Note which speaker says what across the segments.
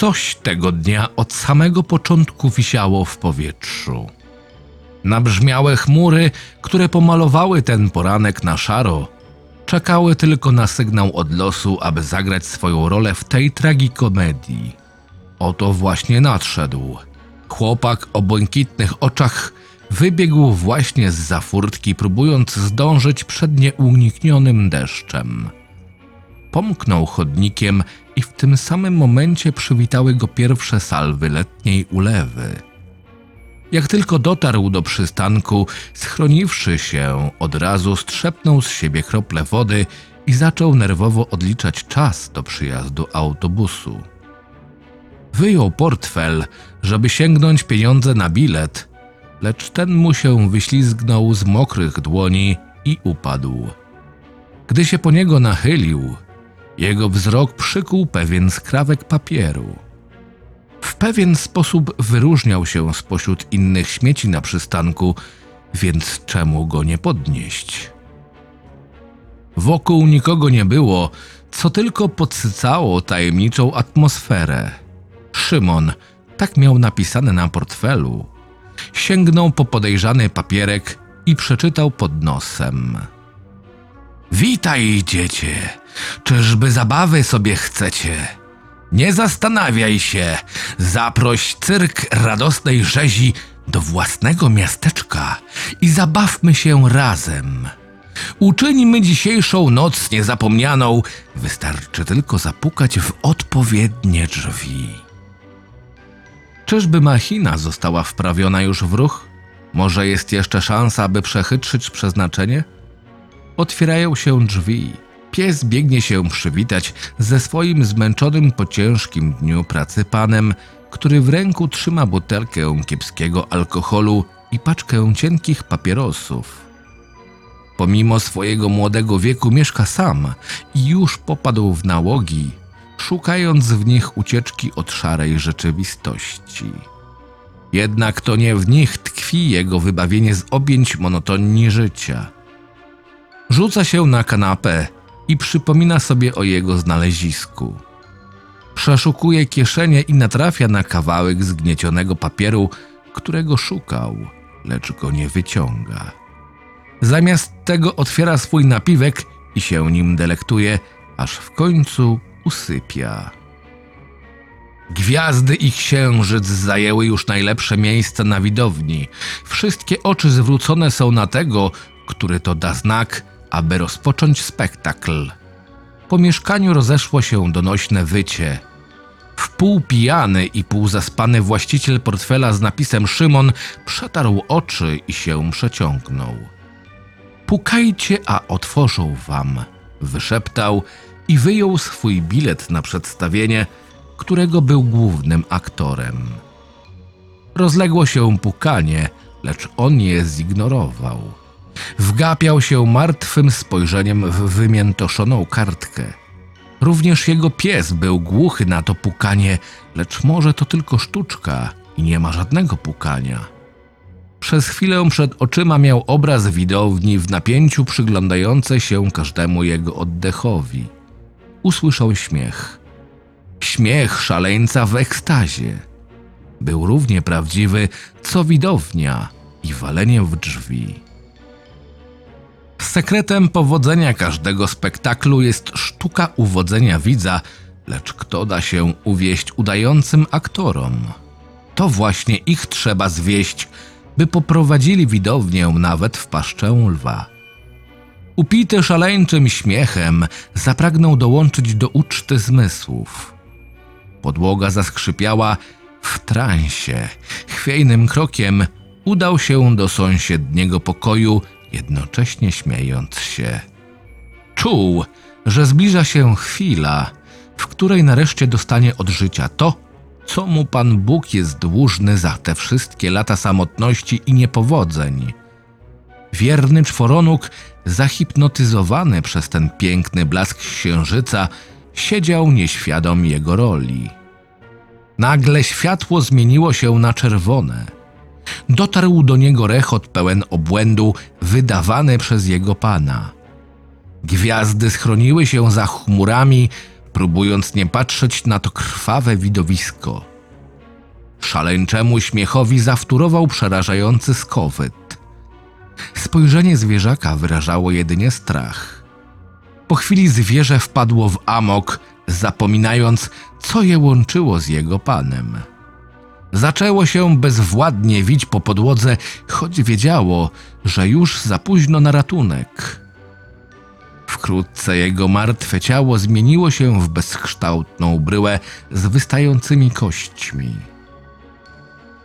Speaker 1: Coś tego dnia od samego początku wisiało w powietrzu. Nabrzmiałe chmury, które pomalowały ten poranek na szaro, czekały tylko na sygnał od losu, aby zagrać swoją rolę w tej tragikomedii. Oto właśnie nadszedł. Chłopak o błękitnych oczach wybiegł właśnie z za furtki, próbując zdążyć przed nieuniknionym deszczem. Pomknął chodnikiem i w tym samym momencie przywitały go pierwsze salwy letniej ulewy. Jak tylko dotarł do przystanku, schroniwszy się, od razu strzepnął z siebie krople wody i zaczął nerwowo odliczać czas do przyjazdu autobusu. Wyjął portfel, żeby sięgnąć pieniądze na bilet, lecz ten mu się wyślizgnął z mokrych dłoni i upadł. Gdy się po niego nachylił, jego wzrok przykuł pewien skrawek papieru. W pewien sposób wyróżniał się spośród innych śmieci na przystanku, więc czemu go nie podnieść? Wokół nikogo nie było, co tylko podsycało tajemniczą atmosferę. Szymon, tak miał napisane na portfelu, sięgnął po podejrzany papierek i przeczytał pod nosem. Witaj, dziecię. Czyżby zabawy sobie chcecie? Nie zastanawiaj się. Zaproś cyrk radosnej rzezi do własnego miasteczka i zabawmy się razem. Uczyńmy dzisiejszą noc niezapomnianą. Wystarczy tylko zapukać w odpowiednie drzwi. Czyżby machina została wprawiona już w ruch? Może jest jeszcze szansa, aby przechytrzyć przeznaczenie? Otwierają się drzwi. Pies biegnie się przywitać ze swoim zmęczonym po ciężkim dniu pracy panem, który w ręku trzyma butelkę kiepskiego alkoholu i paczkę cienkich papierosów. Pomimo swojego młodego wieku mieszka sam i już popadł w nałogi, szukając w nich ucieczki od szarej rzeczywistości. Jednak to nie w nich tkwi jego wybawienie z objęć monotonii życia. Rzuca się na kanapę i przypomina sobie o jego znalezisku. Przeszukuje kieszenie i natrafia na kawałek zgniecionego papieru, którego szukał, lecz go nie wyciąga. Zamiast tego otwiera swój napiwek i się nim delektuje, aż w końcu usypia. Gwiazdy i księżyc zajęły już najlepsze miejsce na widowni. Wszystkie oczy zwrócone są na tego, który to da znak, aby rozpocząć spektakl. Po mieszkaniu rozeszło się donośne wycie. Wpół pijany i pół zaspany właściciel portfela z napisem Szymon przetarł oczy i się przeciągnął. Pukajcie, a otworzą wam, wyszeptał i wyjął swój bilet na przedstawienie, którego był głównym aktorem. Rozległo się pukanie, lecz on je zignorował. Wgapiał się martwym spojrzeniem w wymiętoszoną kartkę. Również jego pies był głuchy na to pukanie, lecz może to tylko sztuczka i nie ma żadnego pukania. Przez chwilę przed oczyma miał obraz widowni w napięciu przyglądające się każdemu jego oddechowi. Usłyszał śmiech. Śmiech szaleńca w ekstazie. Był równie prawdziwy, co widownia i walenie w drzwi. Sekretem powodzenia każdego spektaklu jest sztuka uwodzenia widza, lecz kto da się uwieść udającym aktorom? To właśnie ich trzeba zwieść, by poprowadzili widownię nawet w paszczę lwa. Upity szaleńczym śmiechem, zapragnął dołączyć do uczty zmysłów. Podłoga zaskrzypiała w transie. Chwiejnym krokiem udał się do sąsiedniego pokoju, jednocześnie śmiejąc się. Czuł, że zbliża się chwila, w której nareszcie dostanie od życia to, co mu Pan Bóg jest dłużny za te wszystkie lata samotności i niepowodzeń. Wierny czworonóg, zahipnotyzowany przez ten piękny blask księżyca, siedział nieświadom jego roli. Nagle światło zmieniło się na czerwone. Dotarł do niego rechot pełen obłędu, wydawany przez jego pana. Gwiazdy schroniły się za chmurami, próbując nie patrzeć na to krwawe widowisko. Szaleńczemu śmiechowi zawtórował przerażający skowyt. Spojrzenie zwierzaka wyrażało jedynie strach. Po chwili zwierzę wpadło w amok, zapominając, co je łączyło z jego panem. Zaczęło się bezwładnie wić po podłodze, choć wiedziało, że już za późno na ratunek. Wkrótce jego martwe ciało zmieniło się w bezkształtną bryłę z wystającymi kośćmi.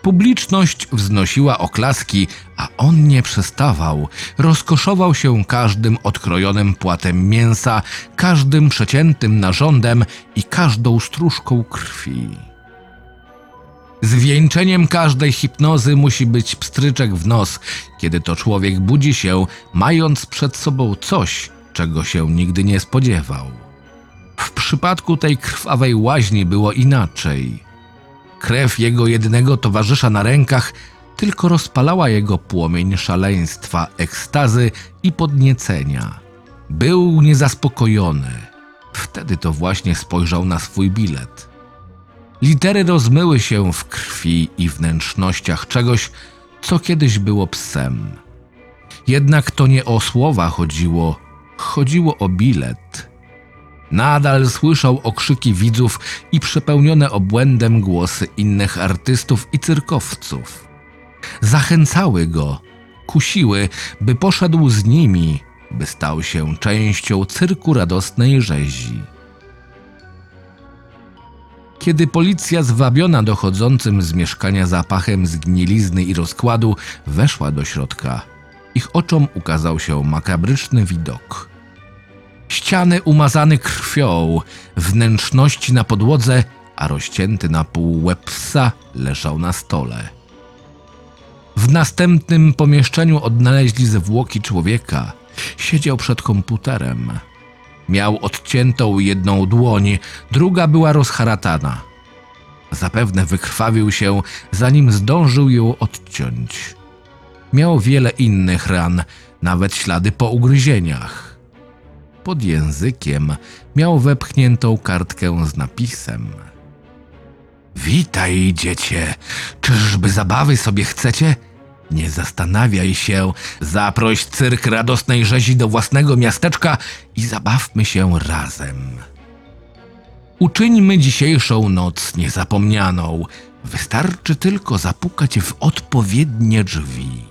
Speaker 1: Publiczność wznosiła oklaski, a on nie przestawał. Rozkoszował się każdym odkrojonym płatem mięsa, każdym przeciętym narządem i każdą stróżką krwi. Zwieńczeniem każdej hipnozy musi być pstryczek w nos, kiedy to człowiek budzi się, mając przed sobą coś, czego się nigdy nie spodziewał. W przypadku tej krwawej łaźni było inaczej. Krew jego jedynego towarzysza na rękach tylko rozpalała jego płomień szaleństwa, ekstazy i podniecenia. Był niezaspokojony. Wtedy to właśnie spojrzał na swój bilet. Litery rozmyły się w krwi i wnętrznościach czegoś, co kiedyś było psem. Jednak to nie o słowa chodziło, chodziło o bilet. Nadal słyszał okrzyki widzów i przepełnione obłędem głosy innych artystów i cyrkowców. Zachęcały go, kusiły, by poszedł z nimi, by stał się częścią cyrku radosnej rzezi. Kiedy policja zwabiona dochodzącym z mieszkania zapachem zgnilizny i rozkładu weszła do środka, ich oczom ukazał się makabryczny widok. Ściany umazane krwią, wnętrzności na podłodze, a rozcięty na pół łeb psa leżał na stole. W następnym pomieszczeniu odnaleźli zwłoki człowieka. Siedział przed komputerem. Miał odciętą jedną dłoń, druga była rozharatana. Zapewne wykrwawił się, zanim zdążył ją odciąć. Miał wiele innych ran, nawet ślady po ugryzieniach. Pod językiem miał wepchniętą kartkę z napisem. Witaj, dziecię. Czyżby zabawy sobie chcecie? Nie zastanawiaj się, zaproś cyrk radosnej rzezi do własnego miasteczka i zabawmy się razem. Uczyńmy dzisiejszą noc niezapomnianą. Wystarczy tylko zapukać w odpowiednie drzwi.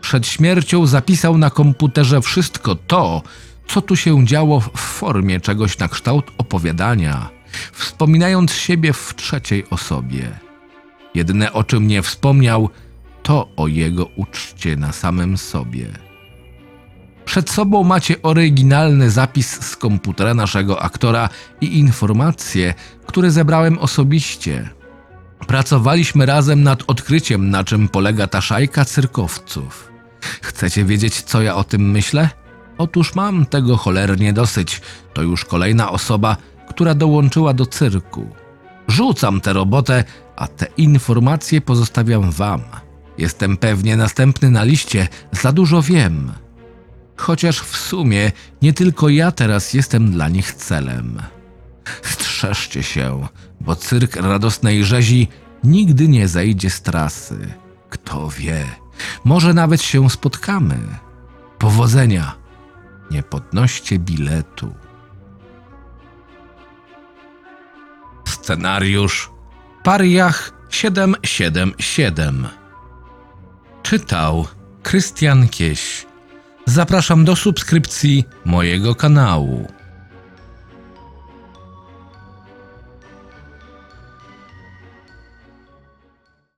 Speaker 1: Przed śmiercią zapisał na komputerze wszystko to, co tu się działo w formie czegoś na kształt opowiadania, wspominając siebie w trzeciej osobie. Jedyne o czym nie wspomniał, to o jego uczcie na samym sobie. Przed sobą macie oryginalny zapis z komputera naszego aktora i informacje, które zebrałem osobiście. Pracowaliśmy razem nad odkryciem, na czym polega ta szajka cyrkowców. Chcecie wiedzieć, co ja o tym myślę? Otóż mam tego cholernie dosyć. To już kolejna osoba, która dołączyła do cyrku. Rzucam tę robotę, a te informacje pozostawiam wam. Jestem pewnie następny na liście, za dużo wiem. Chociaż w sumie nie tylko ja teraz jestem dla nich celem. Strzeżcie się, bo cyrk radosnej rzezi nigdy nie zejdzie z trasy. Kto wie, może nawet się spotkamy. Powodzenia. Nie podnoście biletu. Scenariusz Pariach 777 Czytał Krystian Kieś. Zapraszam do subskrypcji mojego kanału.